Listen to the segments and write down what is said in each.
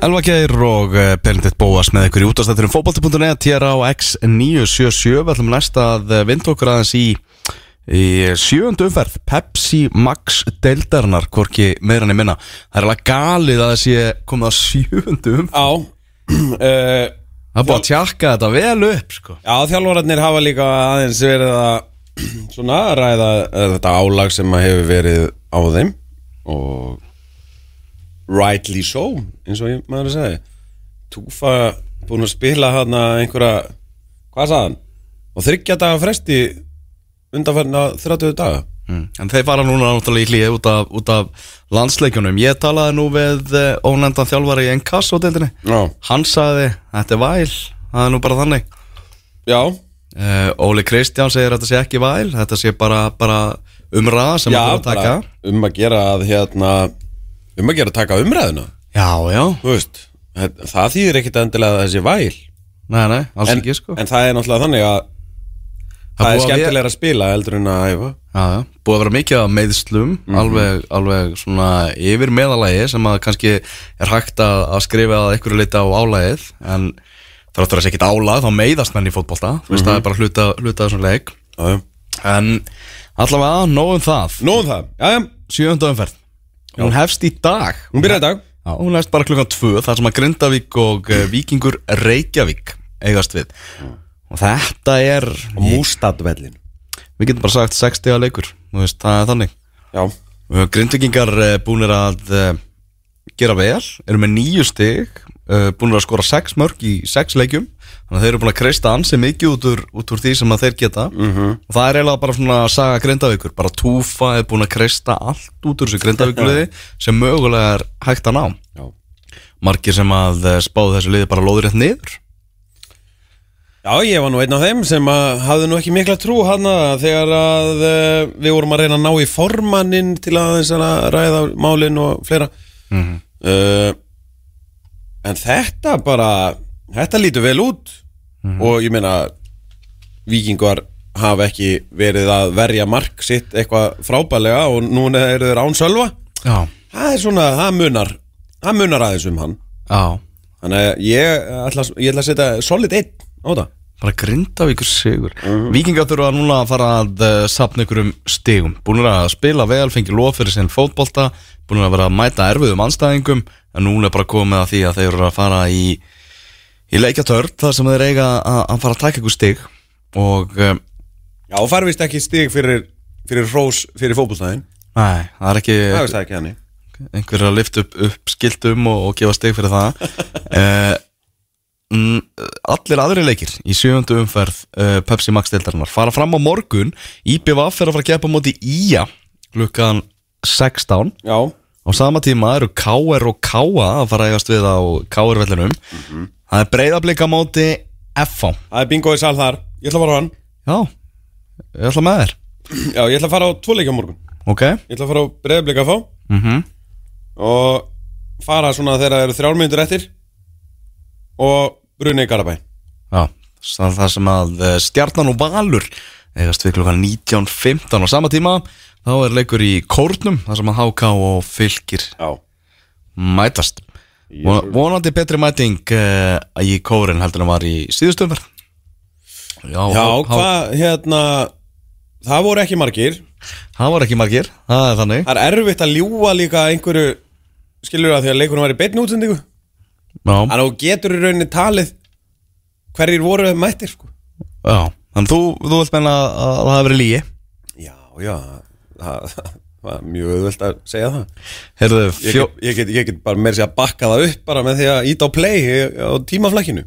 Elva Geir og eh, Benedikt Bóas með ykkur í útastætturum fótbolti.net hér á X977 Við ætlum næst að eh, vinda okkur aðeins í, í sjöundu umferð Pepsi Max deildarinnar hvorki meira en minna. Það er alveg galið að sé komið að sjöundu umferð. Uh, Það er búið að tjakka þetta vel upp sko. Já, þjálfararnir hafa líka aðeins verið að svona ræða þetta álag sem hefur verið á þeim og rightly so eins og ég maður að segja. Túfa búin að spila hann einhverja, hvað sagði hann? Og þryggja daga fresti undanfærna 30 daga. Mm. En þeir fara núna náttúrulega í hlýði út, út af landsleikjunum. Ég talaði nú við uh, ónendan þjálfari í NKS Hann sagði, þetta er væl, það er nú bara þannig. Já, Uh, Óli Kristján segir að þetta sé ekki væl Þetta sé bara, bara umræða sem já að taka. bara um að gera að hérna um að gera að taka umræðuna. Já, já, Þú veist, það það þýðir ekkit endilega að þessi væl. Nei, nei, alls en, ekki sko. en það er náttúrulega þannig að það, búið er að skemmtilega að spila heldur en að æfa. Já, já, búið að vera mikið af meðslum Mhm. alveg, alveg svona yfir meðalagi sem að kannski er hægt að, að skrifa að einhverju leita á álagið en þráttur að sé ekkit álag þá meiðast menn í fótbolta. Þú Mhm. veist það er bara hluta, hluta þessum leik. Já, já. en allavega nógum það. Nú um það, já, já, sjönda umferð hún hefst í dag. Hún byrjaði í dag. Já, hún hefst bara klukkan tvö þar sem að Grindavík og uh, Víkingur Reykjavík eigast við. Og þetta er á Mústadvellin. Við getum bara sagt 60 að leikur þú veist, það er þannig. Já, Grindvíkingar uh, búnir að uh, gera vel, eru með nýju stig uh, búnir að skora sex mörg í sex leikjum, þannig að þeir eru búin að kreista ansi mikið út úr, út úr því sem að þeir geta. -hmm. og það er eiginlega bara svona saga Grindavíkur, bara Túfa er búin að kreista allt út úr þessu Grindavíkuliði sem mögulega er hægt að ná. Já. Margir sem að uh, spáðu þessu liði bara lóður rétt niður. Já, ég var nú einn af þeim sem að hafði nú ekki mikla trú hana þegar að uh, við vorum að reyna að ná í formannin til að þess að ræða málin og fleira. Uh, En þetta bara, þetta lítur vel út. Og ég meina vikingar hafa ekki verið að verja mark sitt eitthvað frábælega og núna eru þeir án sölva. Já, Það er svona, það munar það munar aðeins um hann. Já. Þannig að ég ætla, ég ætla að setja solid 1 á það bara Grindavíkur sigur. Víkingar þurfa núna að fara að uh, sapna ykkurum stigum, búin að spila vel fengi lof fyrir sinn fótbolta búin að vera að mæta erfiðum anstæðingum en núna er bara komið að því að þeir eru að fara í í leikjatörn þar sem þeir eiga að, að fara að taka ykkur stig. Og uh, Já, og far vist ekki stig fyrir, fyrir hrós fyrir fótbolstæðin næ, það er ekki Það ekki einhver að lifta upp, upp skiltum og, og gefa stig fyrir það. Uh, mm, Allir aðri leikir í sjöfundu umferð uh, Pepsi Max deildarinnar fara fram á morgun. IBVF er að fara að gefa móti IA klukkan 16 Já, á sama tíma eru KR og KA að fara að eigast við á KR vellinum. Það er breyðablika móti FH það er bingo í sal þar. Ég ætla að fara á hann. Já, ég ætla með þér. Já, ég ætla að fara á tvo leikja á morgun. Ok. Ég ætla að fara á breyðablika fá mm Og fara svona þegar það eru þrjálmyndur eftir. Og brunni í Garabæ Já, það, það sem að eh, Stjarnan og Valur eigast við klukkan 19.15 á sama tíma þá er leikur í Kórnum það sem að HK og Fylgir Já. mætast. Von, vonandi betri mæting uh, í Kórin heldur en var í síðustöfur Já, Já, hvað, hérna Það voru ekki margir. Það var ekki margir, það er þannig. Það er erfitt að ljúga líka einhverju Skilur það því að leikurinn var í beinni útsendingu. Já, Þannig að þú getur í rauninni talið Hverjir voru mættir sko. Já, þannig þú, þú vilt menna að það hafi verið lígi Já, já. Það það var mjög auðvelt að segja það. Heyrðu, Ég get, ég get, ég get bara meira sér að bakka það upp bara með því að íta á play á tímaflækinu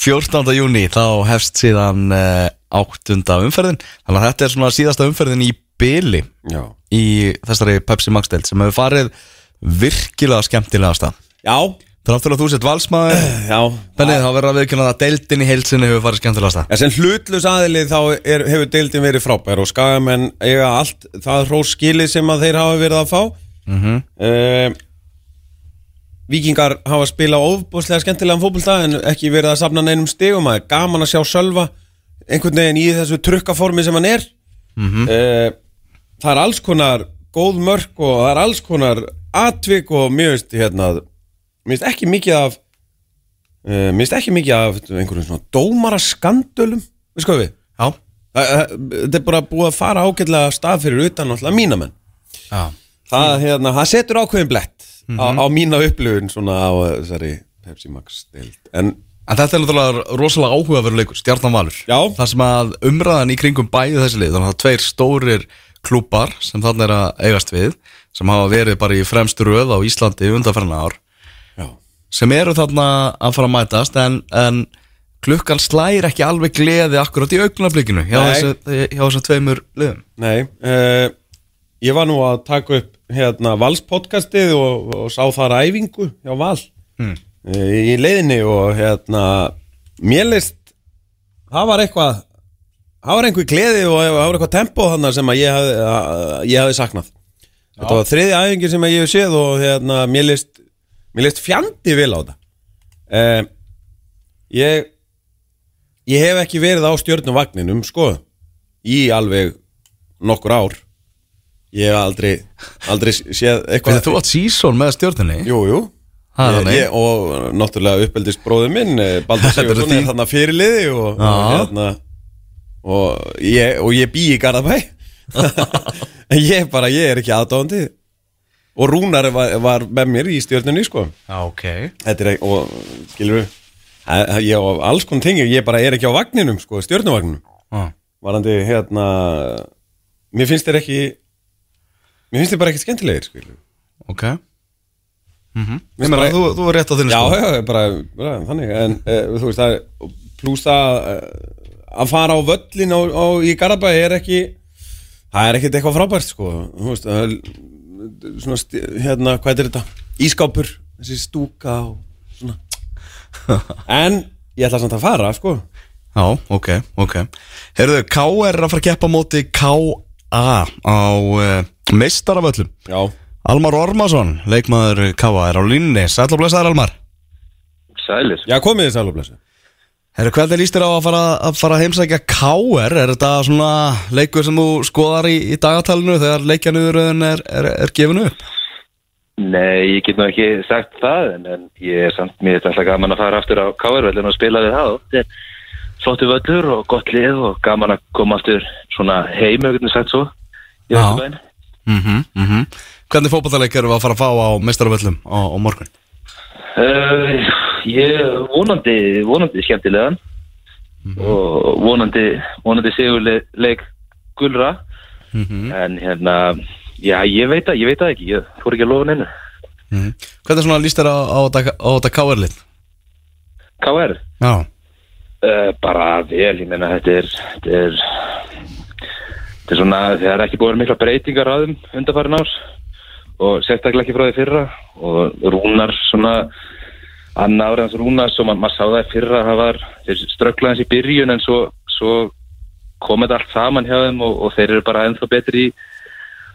14. júni þá hefst síðan uh, áttunda umferðin. Þannig að þetta er svona síðasta umferðin í byli Já. í þessari Pepsi Max deild sem hefur farið virkilega skemmtilega stað Já, Þráttur að þú sett valsmaður já. Þannig þá verður að viðkynna að deildin í heilsinni hefur farið skemmtilega stað En sem hlutlus aðilið þá er, hefur deildin verið frábær og skagamenn eiga allt það hrós skilið sem að þeir hafa verið að fá. Mm Mhm. Víkingar hafa spilað ofbúslega skemmtilegan fótbolta en ekki verið að safna neinum stigum. Það er gaman að sjá Sölva einhvern veginn í þessu trukkaformi sem hann er. Mm Það er alls konar góð mörk og það er alls konar atvik og mjög veist hérna Mér finnst ekki mikið af uh, Mér finnst ekki mikið af einhverjum svona dómara skandölum Við sko við? Já, það- Þetta er bara búið að fara ágætlega stað fyrir utan alltaf mína menn. Já. Það, hérna, það setur ákveðin blett á, á mína upplifun svona á uh, þessari Pepsi Max deild. En En þetta er náttúrulega rosalega áhugaverður leikur, Stjarnan Valur. Já. Það sem að umræðan í kringum bæði þessi lið Þannig að það er tveir stórir klúpar sem þannig er að eigast við sem hafa verið bara í fremstu röð á Íslandi undanferna ár já, sem eru þarna að fara að mætast en, en klukkan slægir ekki alveg gleði akkurat í augnablikinu hjá hjá þessum tveimur liðum. Nei uh, Ég var nú að taka upp hérna Valspodcastið og, og sá þar æfingu hjá Val. Hmm. uh, í leiðinni og hérna mér leist það var eitthvað það var einhver gleði og það var eitthvað tempo sem að ég hafði, að ég hafði saknað. Þetta var þriði æfingi sem að ég hef séð og hérna mér leist mér leist fjandi vil á þetta. Uh, ég ég hef ekki verið á stjörnuvagninum sko í alveg nokkur ár. Ég hef aldrei aldrei séð eitthvað þú átt sísón með stjórnunni Jú, jú. Það ég, ég, og náttúrulega uppeldist bróður minn eh, Baldur Sigursson er þarna fyrirliði og, og, hérna, og, ég, og ég bý í Garðabæ. En ég bara, ég er ekki aðdáðandi og Rúnar var, var með mér í stjórnunni sko. Já, ok. Þetta er og skilur við ég á alls konar tingi, ég bara er ekki á vagninum sko, stjórnuvagninum ah. varandi hérna mér finnst þér ekki mér finnst þér bara ekki skemmtilegir skilur Ok. Mm Mér bara- þú, þú er rétt á þinni Já, sko já, bara, bara þannig en uh, þú veist, það pluss það uh, að fara á völlin á, á, í Garabæ er ekki það er ekkert eitthvað frábært sko, þú veist það svona, hérna, hvað er þetta? Ískápur, þessi stúka og svona. En ég ætla samt að fara, sko. Já, ok, ok. Heyrðu, K er að fara að keppa móti K.A. á uh, meistaravöllum Já, Almar Ormarsson, leikmaður K.A. er á línni Sæll og blessaður Almar. Sælir. já komið þið sælublessu Herru, hvernig líst þér á að fara að, fara heimsækja K.R. Er þetta svona leikur sem þú skoðar í, í dagatalinu þegar leikjanuðuröðun er, er, er gefinu? Nei, ég get nú ekki sagt það en, en ég er samt mér alltaf gaman að fara aftur á Káarvellin og spila við það þetta er flottu völlur og gott lið og gaman að koma aftur svona heim, getum sagt svo Já. Vesturbæinn. Mm -hmm, Hvernig fótballaleik eru að fara að fá á meistaravöllum á, á morgun? uh, Ég vonandi vonandi skemmtilegan og vonandi vonandi sigurleik gulra. Mm en hérna já, ég veit það, ég veit það ekki ég fór ekki að lofa neinu. -hmm. Hvernig svona líst þér á, á, á þetta K.R.lið? KR Já, Uh, bara vel, ég meina þetta er þetta er þetta er svona, það er ekki búin að mikla breytingar þeim undarfærin ás og sérstaklega ekki frá því fyrra og Rúnar svona annar ára hans Rúnar svo man, maður sá það fyrra það var, hans í byrjun en svo, svo kom þetta allt saman hjá þeim og, og þeir eru bara ennþá betri í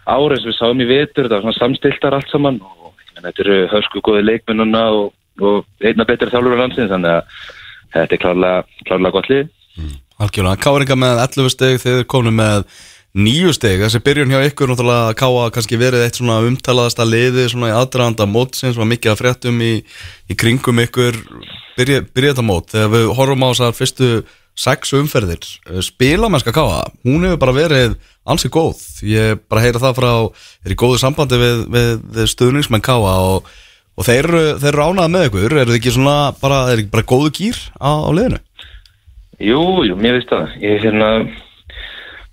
ára eins og við sáum í vetur, þetta var svona samstiltar allt saman og meina, þetta eru hösku góði leikmennuna og, og einna betri þjálfur á landsins þannig að þetta er klárlega, klárlega gott lið algjörlega K.R. með 11 steg, þeir komu með nýju steg, þessi byrjun hjá ykkur náttúrulega K.A. kannski verið eitt svona umtalaðasta liði svona í aðdraðanda mótsins var mikið að fréttum í, í kringum ykkur byrja, byrja þetta mót þegar við horfum á þessar fyrstu sex umferðir eh, spilamennska K.A. hún hefur bara verið ansi góð ég bara heyra það frá er í góðu sambandi við, við, stuðningsmenn K.A. og, og þeir, þeir eru ánað með ykkur er þið ekki svona bara, er ekki bara góðu gýr á, á liðinu? Jú, jú, mér veist það ég hérna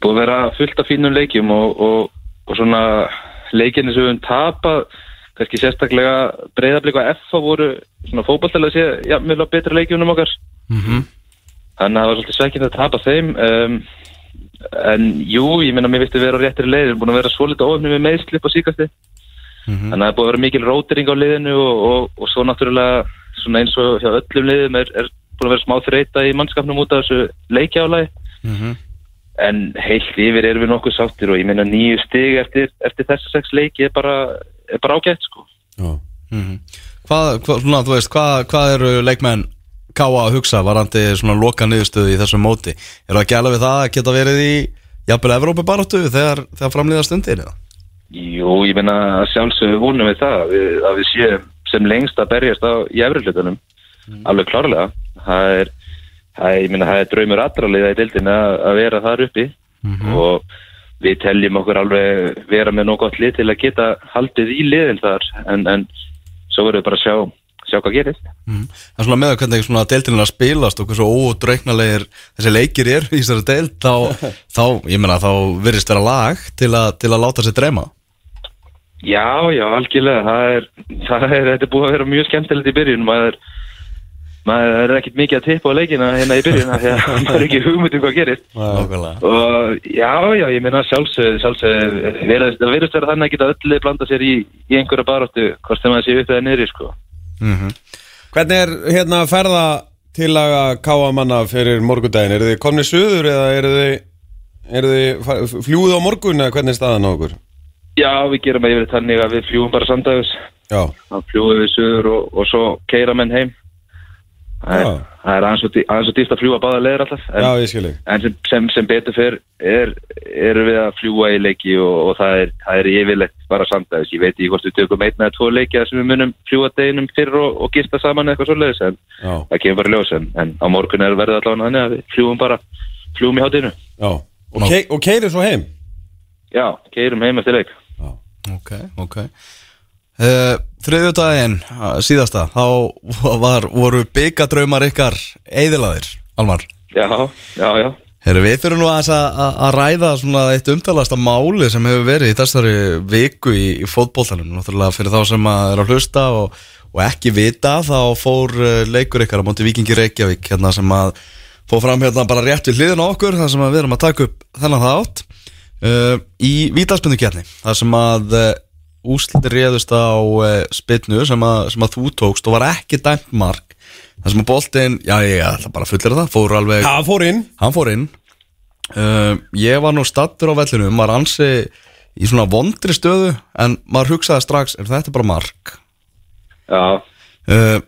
búið að vera fullt af fínum leikjum og, og, og svona leikinni sem við höfum tapað kannski sérstaklega breyðablík og F voru svona fótballtælega sé já, mjög betra leikjunum okkar. Mm þannig að það var svolítið svekkinn að tapa þeim um, en jú, ég meina mér veistu vera á réttri leið, við erum búin að vera svolítið ofnum með meðslip á síkasti Mhm. þannig að það er búið að vera mikil rótering á liðinu og, og, og svo náttúrulega svona eins og hjá öllum liðum er, er búin að vera smá þreita í mannskapnum út af þessu leikjálægi -hmm. En heilt yfir erum við nokkuð sáttir og ég meina nýju stig eftir, eftir þessa sex leiki er bara, er bara ágætt sko Já Mhm. Hvað, hvað, svona, þú veist, hvað, hvað eru leikmenn Káa að hugsa varandi svona loka niðurstöðu í þessu móti? Er það alveg við það að geta verið í jafnvel Evrópi baráttu þegar, þegar framlýða stundir? eða? Jú, ég meina að sjálfsögðu vonum við það að við, að við séum, sem lengst að berjast á í efri hlutunum alveg klárlega það er, það er, ég minna, það er draumur allra liða í dildin að, að vera þar uppi. Og við teljum okkur alveg vera með nóg gott lið til að geta haldið í liðin þar. En, en svo verður við bara að sjá, sjá hvað gerist. Mm. Það er svona með að hvernig svona deildin er að spilast og hversu ódreiknalegir þessi leikir eru í þessari deild þá, þá, ég meina, þá virðist vera lag til, a, til að láta sér dreyma. Já, já, algjörlega. Það er, það er, þetta er búið að vera mjög skemmtilegt í byrjun. Maður, maður er ekkert mikið að tippa á leikina hérna í byrjun því að maður er ekki hugmynd um hvað gerist. Og já, já, ég meina sjálfsög sjálfsög, það verðist vera þannig að geta öllu blanda sér í, í einhverja baráttu hvort sem maður sé upp eða niðri, sko. Mm Hvernig er hérna ferða til að káa manna fyrir morgundaginn? Er þið komnið suður eða er þið, er þið fljúið á morgun eða hvernig er staðan á okkur? Já, við gerum að yfir þannig að við fljúum bara samdags fljúum við suður og, og svo keira menn heim það er, er aðeins og dý- aðeins og dýst að fljúa báða leður alltaf en, já en sem, sem, sem betur fyrr er, erum við að fljúa í leiki og, og það, er, það er yfirleitt bara samdags ég veit ekki hvort við tökum einn eða tvo leiki sem við munum fljúa deginum fyrr og, og gista saman eða eitthvað svoleiðis en Já, það kemur bara ljós en, en á morgun er verið allavega þannig að við fljúum bara fljúum í hátinu Og, ke og keirið svo heim? já, keirum heim eftir leik. Já, Ok, ok uh, Þriðjudaginn, uh, síðasta þá var, voru byggadraumar ykkar eðilaðir, Almar. Já, já, já. Herru, við fyrir nú að, að að ræða svona eitt umtalasta máli sem hefur verið í þessari viku í, í fótboltanum. Náttúrulega fyrir þá sem að er að hlusta og, og ekki vita þá fór uh, leikur ykkar á móti Víkingi Reykjavík hérna sem að fór fram hérna bara rétt við hliðin okkur þar sem að við erum að taka upp þennan þátt. Uh, í vítaspindu kjarni þar sem að úslitir réðust á uh, spinnu sem að, sem að þú tókst og var ekki dæmt mark. Þar sem að boltinn, já ég ætla bara að fullera það fór alveg það fór inn. Hann fór inn. Uh, Ég var nú stattur á vellinu Maður ansi í svona vondri stöðu En maður hugsaði strax Er þetta bara mark? Já, uh,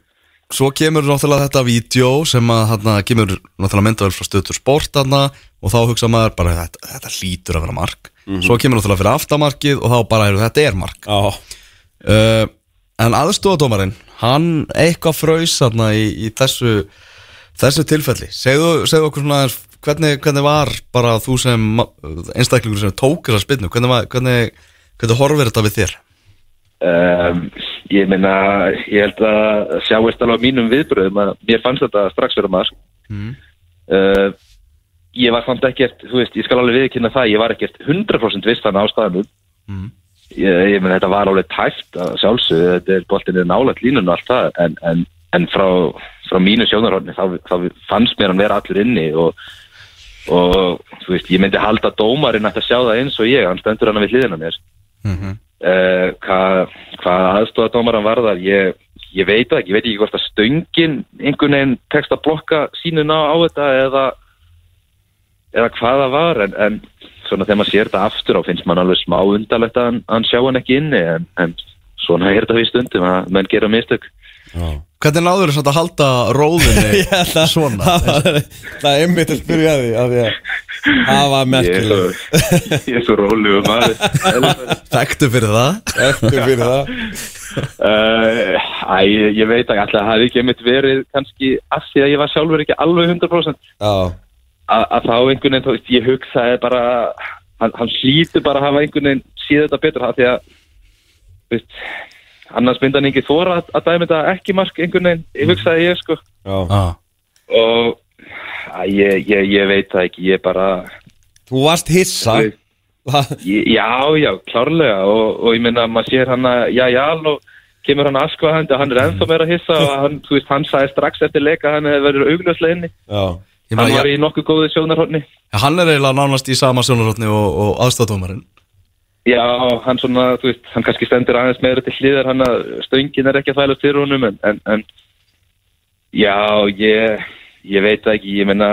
Svo kemur náttúrulega þetta vídeo Sem að þarna kemur náttúrulega myndavel frá stöður sport þarna Og þá hugsa maður bara Þetta, þetta hlýtur að vera mark Svo kemur náttúrulega fyrir aftamarkið Og þá bara er þetta er mark Já, uh, En aðstofadómarinn Hann eitthvað fraus þarna í, í þessu Þessu tilfelli. Segðu, segðu okkur svona aðeins hvernig, hvernig var bara þú sem einstaklingur sem tók þessa spinnu Hvernig, var- hvernig, hvernig horfir þetta við þér? Um, ég meina, ég held að sjáist alveg á mínum viðbröðum að mér fannst þetta strax vera marg Mm. uh, ég var samt ekkert þú veist, ég skal alveg viðkynna það ég var ekkert 100% viss þannig ástæðanum Mm. ég, ég meina, þetta var alveg tæft að sjálfsögðu, þetta er boltinn er nálægt línun og allt það, en, en, en frá, frá mínu sjónarhóðni þá, þá fannst mér hann vera allur inni og, og þú veist, ég myndi halda dómarinn að sjá það eins og ég, hann stendur hann við hliðina mér. Mm uh, hvað hva aðstofadómaran varðar ég, ég veit ekki, ég veit ekki hvort að stöngin einhvern veginn tekst að blokka sínuna á þetta eða eða hvað það var en, en svona þegar maður sér þetta aftur á finnst mann alveg smá undarlegt að hann, hann sjá hann ekki inni en, en svona er þetta við stundum að menn gera mistök. Já. Hvernig náður þess að halda róðinni svona? það, það er einmitt að spyrja því að því að það var er svo, ég er svo rólegur maður. Þekktu fyrir það? Eftir fyrir það. Uh, æ, ég, ég veit ekki alltaf það hefði ekki einmitt verið kannski af því að ég var sjálfur ekki alveg 100% Já, að, að þá einhvern veginn, þú veist, ég hugsaði bara hann, hann hlýtur bara að hafa einhvern veginn síða þetta betur það því að þú veist, annars myndi hann ekki þóra að, að dæmi þetta ekki mark einhvern veginn, ég hugsaði ég sko. Já. Ah. og að, ég, ég, ég veit það ekki, ég bara Þú varst hissa. Þú veist, ég, já, já, klárlega. Og, og ég meina, maður sér hann að já, já, og kemur hann askvaðandi og hann er ennþá meira hissa og hann, þú veist, hann sagði strax eftir leika að hann hefði verið augljóslega inni. Já, hann var ja, í nokkuð góðu sjónarhóttni Hann er eiginlega nánast í sama sjónarhóttni og, og aðstofadómarinn Já, hann svona, þú veist, hann kannski stendur aðeins meira til hliðar, hann að stöngin er ekki að þælast fyrir honum, en, en, en já, ég, ég veit ekki, ég menna,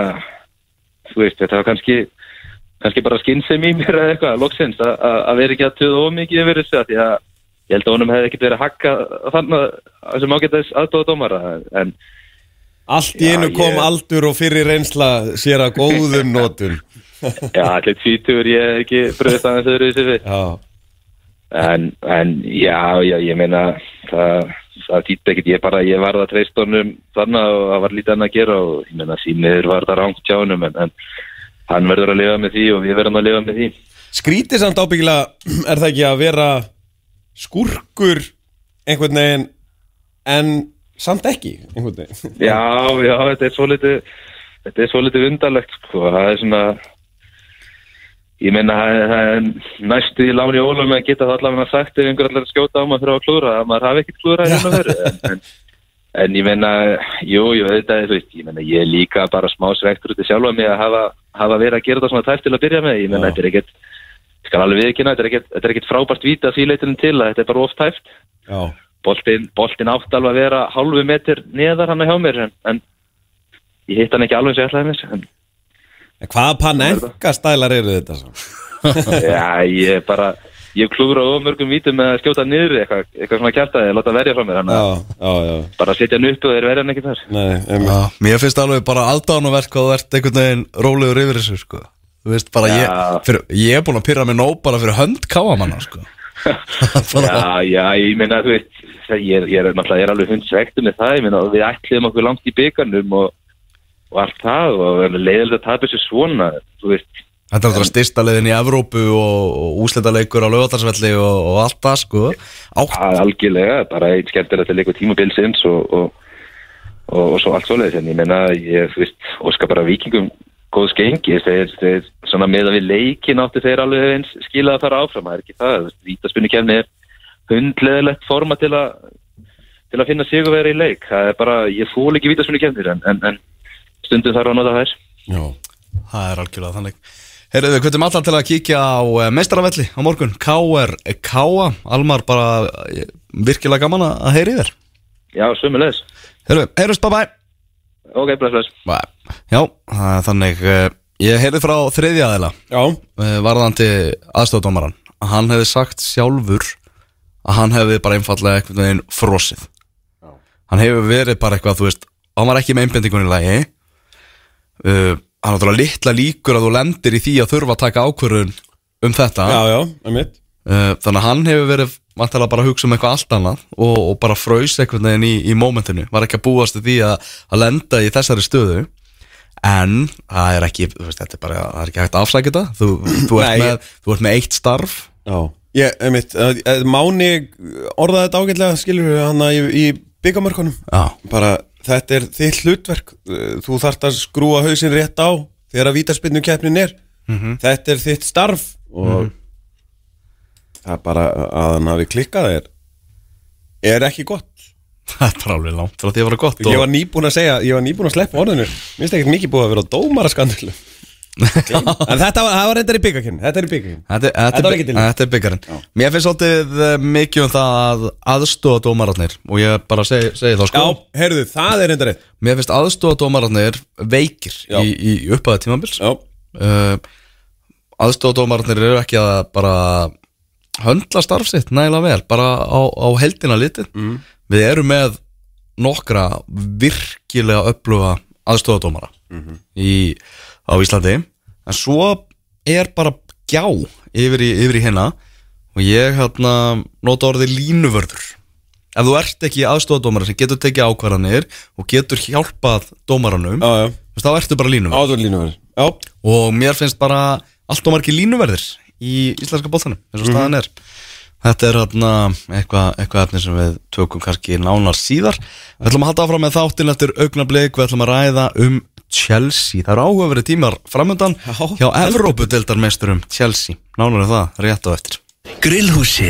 þú veist, þetta var kannski, kannski bara skynsem í mér eða eitthvað, loksins, að- vera ekki að töða ómikið yfir þessu, því að ég held að honum hefði ekkert verið að hakka þannig að þessum ágættis aðdóða dómara, en allt í einu kom ég- aldur og fyrir reynsla sér að góðum nótum já, allir tvítur ég hef ekki bröðist aðeins öðru þessu við. Já, En, en já, já, ég meina það, það týtt ekkert, ég bara, ég var það treyst honum þannig og það var lítið annað að gera og ég menna því miður var það rangt hjá honum en, en hann verður að lifa með því og við verðum að lifa með því. Skrítið samt ábyggilega er það ekki að vera skurkur einhvern veginn en samt ekki einhvern veginn. Já, já, þetta er svo litið þetta er svo litið undarlegt sko, það er svona ég meina það er- næstu í láni ólum að geta það allavega sagt ef einhver allar skjóta á maður fyrir að klúra að maður hafi ekkert klúra hérna verið en, en, ég meina, jú, jú, þetta er veist, ég meina, ég er líka bara smá svektur út í sjálfa mig að hafa, hafa verið að gera þetta svona tæft til að byrja með, ég meina, þetta er ekkert skal alveg viðkynna, þetta er ekkert, þetta er ekkert frábært víta því leitinu til að þetta er bara oft tæft Já, boltin, boltin átt alveg að vera hálfu metur neðar hann hjá mér en, en ég hitt hann ekki alveg sem ég ætlaði mér en en hvaða panenka stælar eru þetta svo? já, ég bara ég klúra á mörgum vítum með að skjóta niður eitthvað, eitthvað svona kjartaði, láta verja frá mér þannig Já, að já, já bara setja hann upp og þeir verja hann ekki þar Nei, um, Já, mér finnst alveg bara aldánaverk hvað þú ert einhvern veginn rólegur yfir þessu sko. Þú veist ég, fyrir, ég er búin að pyrra mig nóg bara fyrir hönd káamanna sko. Já, já, ég meina þú veist ég, er- ég er ég er alveg hundsvektur með það ég meina við ætliðum okkur langt í byggarnum og, og allt það og leiðilegt að tapa þessu svona þú veist. Þetta er alltaf styrsta leiðin í Evrópu og, og úslitaleikur á lögatarsvelli og, og allt það sko. Að algjörlega, bara einn skemmtilegt að leika tímabilsins og, og, og, svo allt svoleiðis, en ég meina ég, þú veist, óska bara vikingum góð skengi, þeir, þeir svona með að við leikin áttu þeir alveg eins skilað að fara áfram, það er ekki það, þú veist, vítaspunni kemni er hundleðilegt forma til að til að finna sig og vera í leik, það er bara, ég fól ekki vítaspunni kemnir, en, en, en stundum þarf að nota þær. já það er algjörlega þannig Heyrðu, við kvötum allar til að kíkja á uh, meistaravelli á morgun K.R. K.A. Almar bara eh, virkilega gaman að að heyri þér Já, sömulegis. Heyrðu, heyrðust, bye bye Ok, bless, bless. Já, þannig uh, Ég heyrði frá þriðja aðeila Já, uh, varðandi aðstofdómaran að hann hefði sagt sjálfur að hann hefði bara einfallega einhvern veginn frosið. Hann hefur verið bara eitthvað, þú veist hann var ekki með einbendingun í lagi. Uh, hann er náttúrulega litla líkur að þú lendir í því að þurfa að taka ákvörðun um þetta. Já, já, um mitt uh, þannig að hann hefur verið vantilega bara að hugsa um eitthvað allt annað og, og bara fraus einhvern veginn í, í mómentinu. Var ekki að búast því að, að lenda í þessari stöðu. En það er ekki, þú veist, þetta er bara það er ekki hægt að afsækja þetta. Þú, þú, ert með, þú ert með eitt starf. Ég, mitt uh, Máni orðaði þetta ágætlega skilur við hann í, í byggamörkunum bara þetta er þitt hlutverk. Þú þarft að skrúa hausinn rétt á þegar að vítaspinnu keppnin er þetta er þitt starf og það er bara að hann hafi klikkað er er ekki gott? Það er alveg langt frá því að vera gott ég var nýbúin að segja, ég var nýbúin að sleppa orðinu. Mér finnst ekkert mikið búið að vera á dómaraskandlu en þetta var, var reyndar í byggakinn þetta er í byggakinn Þetta, Þetta þetta, er, ekki þetta er byggjarinn Mér finnst svolítið eh, mikið um það að aðstóða dómararnir og ég bara segi, segi það sko. Já, heyrðu, það er reyndar eitt Mér finnst aðstóða dómararnir veikir Já. í, í upphæða tímabils. Já, uh, aðstofadómarnir eru ekki að bara höndla starfsitt nægilega vel bara á, á heldina litið. Mm. við erum með nokkra virkilega öfluga aðstofadómara í, á Íslandi. En svo er bara gjá yfir í, yfir í hérna og ég hérna nota orðið línuvörður. Ef þú ert ekki aðstofadómara sem getur tekið ákvarðanir og getur hjálpað dómaranum já, já, þá ertu bara línuvörður. Áður línuverð Já, og mér finnst bara allt og margir línuverðir í íslenska bóttanum eins og staðan er. Þetta er hérna eitthvað eitthva efni sem við tökum kannski nánar síðar. Við ætlum að halda áfram með þáttin eftir augnablik. Við ætlum að ræða um Chelsea. Það eru áhugaverið tímar framöndan Já, hjá Evrópudeldarmeisturum Chelsea. Nánar er það rétt á eftir. Grillhúsið